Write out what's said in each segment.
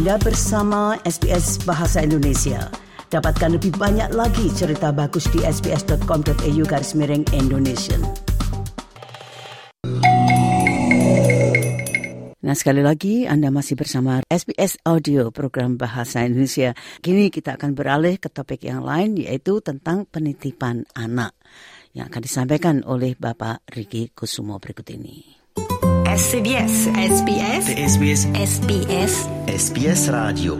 Anda bersama SBS Bahasa Indonesia. Dapatkan lebih banyak lagi cerita bagus di sbs.com.au garis miring Indonesia. Nah sekali lagi Anda masih bersama SBS Audio program Bahasa Indonesia. Kini kita akan beralih ke topik yang lain yaitu tentang penitipan anak yang akan disampaikan oleh Bapak Riki Kusumo berikut ini. SBS SBS SBS SBS SBS Radio.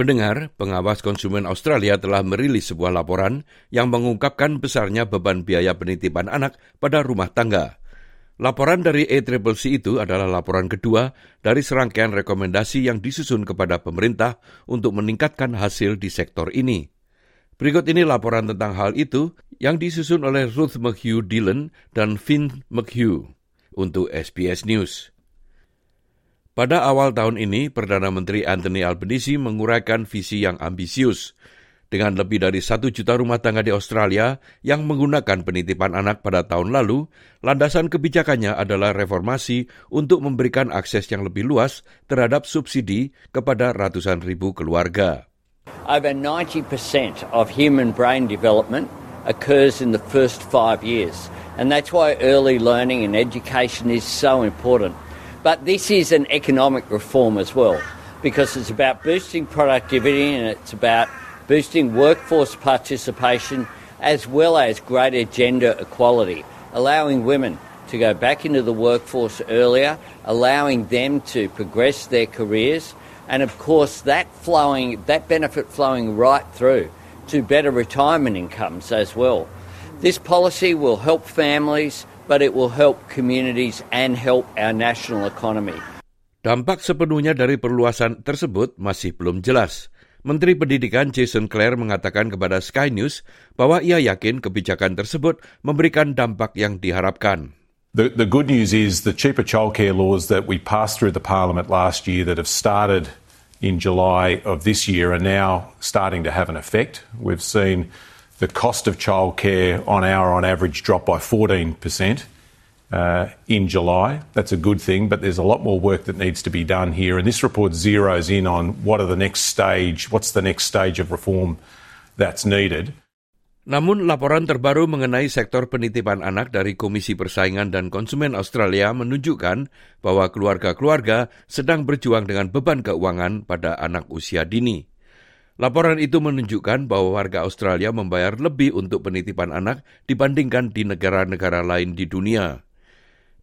Pendengar, pengawas konsumen Australia telah merilis sebuah laporan yang mengungkapkan besarnya beban biaya penitipan anak pada rumah tangga. Laporan dari ACCC itu adalah laporan kedua dari serangkaian rekomendasi yang disusun kepada pemerintah untuk meningkatkan hasil di sektor ini. Berikut ini laporan tentang hal itu yang disusun oleh Ruth McHugh Dillon dan Finn McHugh untuk SBS News. Pada awal tahun ini, Perdana Menteri Anthony Albanese menguraikan visi yang ambisius. Dengan lebih dari satu juta rumah tangga di Australia yang menggunakan penitipan anak pada tahun lalu, landasan kebijakannya adalah reformasi untuk memberikan akses yang lebih luas terhadap subsidi kepada ratusan ribu keluarga. Over 90% of human brain development occurs in the first five years. And that's why early learning and education is so important. But this is an economic reform as well, because it's about boosting productivity and it's about boosting workforce participation as well as greater gender equality, allowing women to go back into the workforce earlier, allowing them to progress their careers and of course that flowing that benefit flowing right through to better retirement incomes as well. This policy will help families, but it will help communities and help our national economy. Dampak sepenuhnya dari perluasan tersebut masih belum jelas. Menteri Pendidikan Jason Clare mengatakan kepada Sky News bahwa ia yakin kebijakan tersebut memberikan dampak yang diharapkan. The, the good news is the cheaper childcare laws that we passed through the parliament last year that have started in July of this year are now starting to have an effect. We've seen the cost of childcare on hour on average drop by 14% uh, in July. That's a good thing, but there's a lot more work that needs to be done here. And this report zeroes in on what are the next stage, what's the next stage of reform that's needed. Namun laporan terbaru mengenai sektor penitipan anak dari Komisi Persaingan dan Konsumen Australia menunjukkan bahwa keluarga-keluarga sedang berjuang dengan beban keuangan pada anak usia dini. Laporan itu menunjukkan bahwa warga Australia membayar lebih untuk penitipan anak dibandingkan di negara-negara lain di dunia.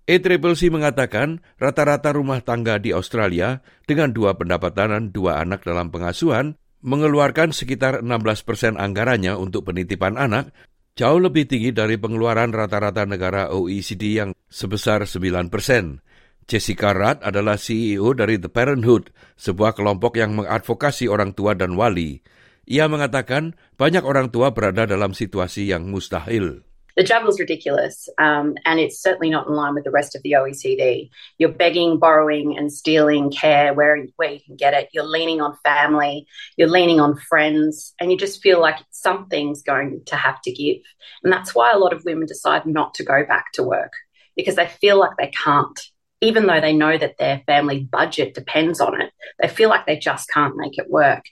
ACCC mengatakan rata-rata rumah tangga di Australia dengan dua pendapatan dan dua anak dalam pengasuhan mengeluarkan sekitar 16 persen anggarannya untuk penitipan anak, jauh lebih tinggi dari pengeluaran rata-rata negara OECD yang sebesar 9 persen. Jessica Rudd adalah CEO dari The Parenthood, sebuah kelompok yang mengadvokasi orang tua dan wali. Ia mengatakan banyak orang tua berada dalam situasi yang mustahil. The is ridiculous, um, and it's certainly not in line with the rest of the OECD. You're begging, borrowing, and stealing care where where you can get it. You're leaning on family, you're leaning on friends, and you just feel like something's going to have to give. And that's why a lot of women decide not to go back to work because they feel like they can't. Even though they know that their family budget depends on it, they feel like they just can't make it work.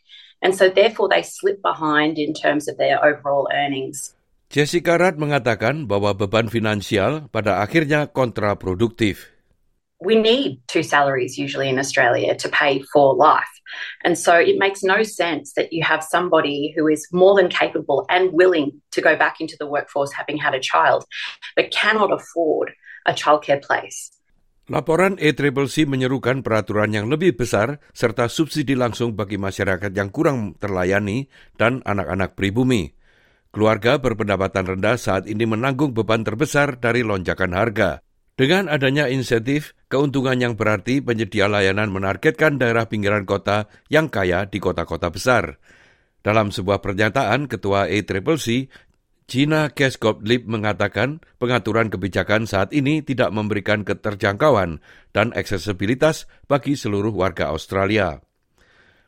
And so, therefore, they slip behind in terms of their overall earnings. Jessica Rudd mengatakan bahwa beban finansial pada akhirnya kontraproduktif. We need two salaries usually in Australia to pay for life. And so it makes no sense that you have somebody who is more than capable and willing to go back into the workforce having had a child, but cannot afford a childcare place. Laporan ACCC menyerukan peraturan yang lebih besar serta subsidi langsung bagi masyarakat yang kurang terlayani dan anak-anak pribumi. Keluarga berpendapatan rendah saat ini menanggung beban terbesar dari lonjakan harga. Dengan adanya insentif, keuntungan yang berarti penyedia layanan menargetkan daerah pinggiran kota yang kaya di kota-kota besar. Dalam sebuah pernyataan, Ketua ACCC, Gina Keskop-Lip mengatakan pengaturan kebijakan saat ini tidak memberikan keterjangkauan dan aksesibilitas bagi seluruh warga Australia.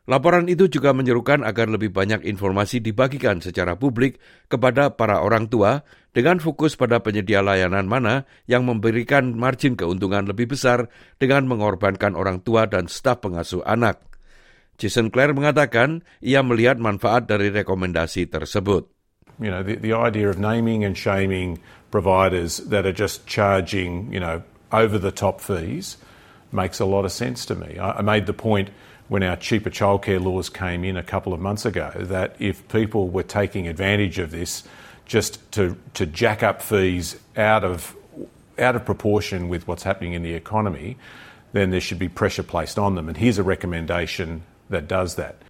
Laporan itu juga menyerukan agar lebih banyak informasi dibagikan secara publik kepada para orang tua dengan fokus pada penyedia layanan mana yang memberikan margin keuntungan lebih besar dengan mengorbankan orang tua dan staf pengasuh anak. Jason Clare mengatakan ia melihat manfaat dari rekomendasi tersebut. You know, the, the idea of naming and shaming providers that are just charging, you know, over the top fees makes a lot of sense to me. I, I made the point when our cheaper childcare laws came in a couple of months ago that if people were taking advantage of this just to, to jack up fees out of, out of proportion with what's happening in the economy, then there should be pressure placed on them. And here's a recommendation that does that.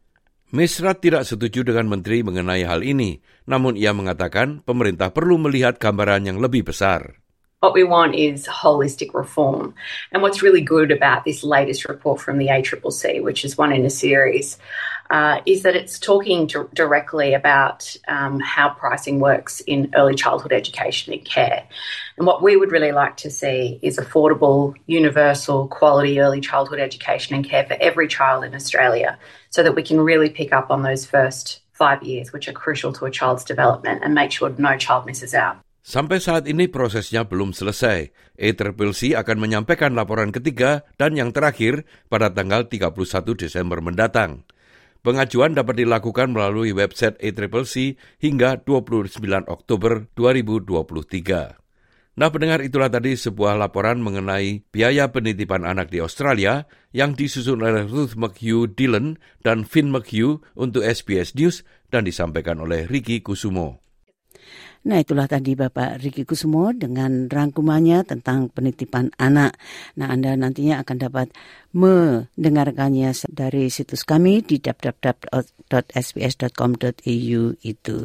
Misrat tidak setuju dengan menteri mengenai hal ini, namun ia mengatakan pemerintah perlu melihat gambaran yang lebih besar. What we want is holistic reform. And what's really good about this latest report from the ACCC, which is one in a series, uh, is that it's talking directly about um, how pricing works in early childhood education and care. And what we would really like to see is affordable, universal, quality early childhood education and care for every child in Australia so that we can really pick up on those first five years, which are crucial to a child's development, and make sure no child misses out. Sampai saat ini prosesnya belum selesai. ACCC akan menyampaikan laporan ketiga dan yang terakhir pada tanggal 31 Desember mendatang. Pengajuan dapat dilakukan melalui website ACCC hingga 29 Oktober 2023. Nah pendengar itulah tadi sebuah laporan mengenai biaya penitipan anak di Australia yang disusun oleh Ruth McHugh Dillon dan Finn McHugh untuk SBS News dan disampaikan oleh Ricky Kusumo. Nah itulah tadi Bapak Riki Kusumo dengan rangkumannya tentang penitipan anak. Nah Anda nantinya akan dapat mendengarkannya dari situs kami di www.sbs.com.au itu.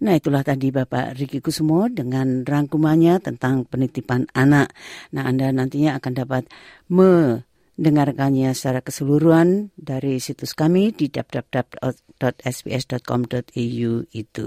Nah itulah tadi Bapak Riki Kusumo dengan rangkumannya tentang penitipan anak. Nah Anda nantinya akan dapat mendengarkannya secara keseluruhan dari situs kami di www.sbs.com.au itu.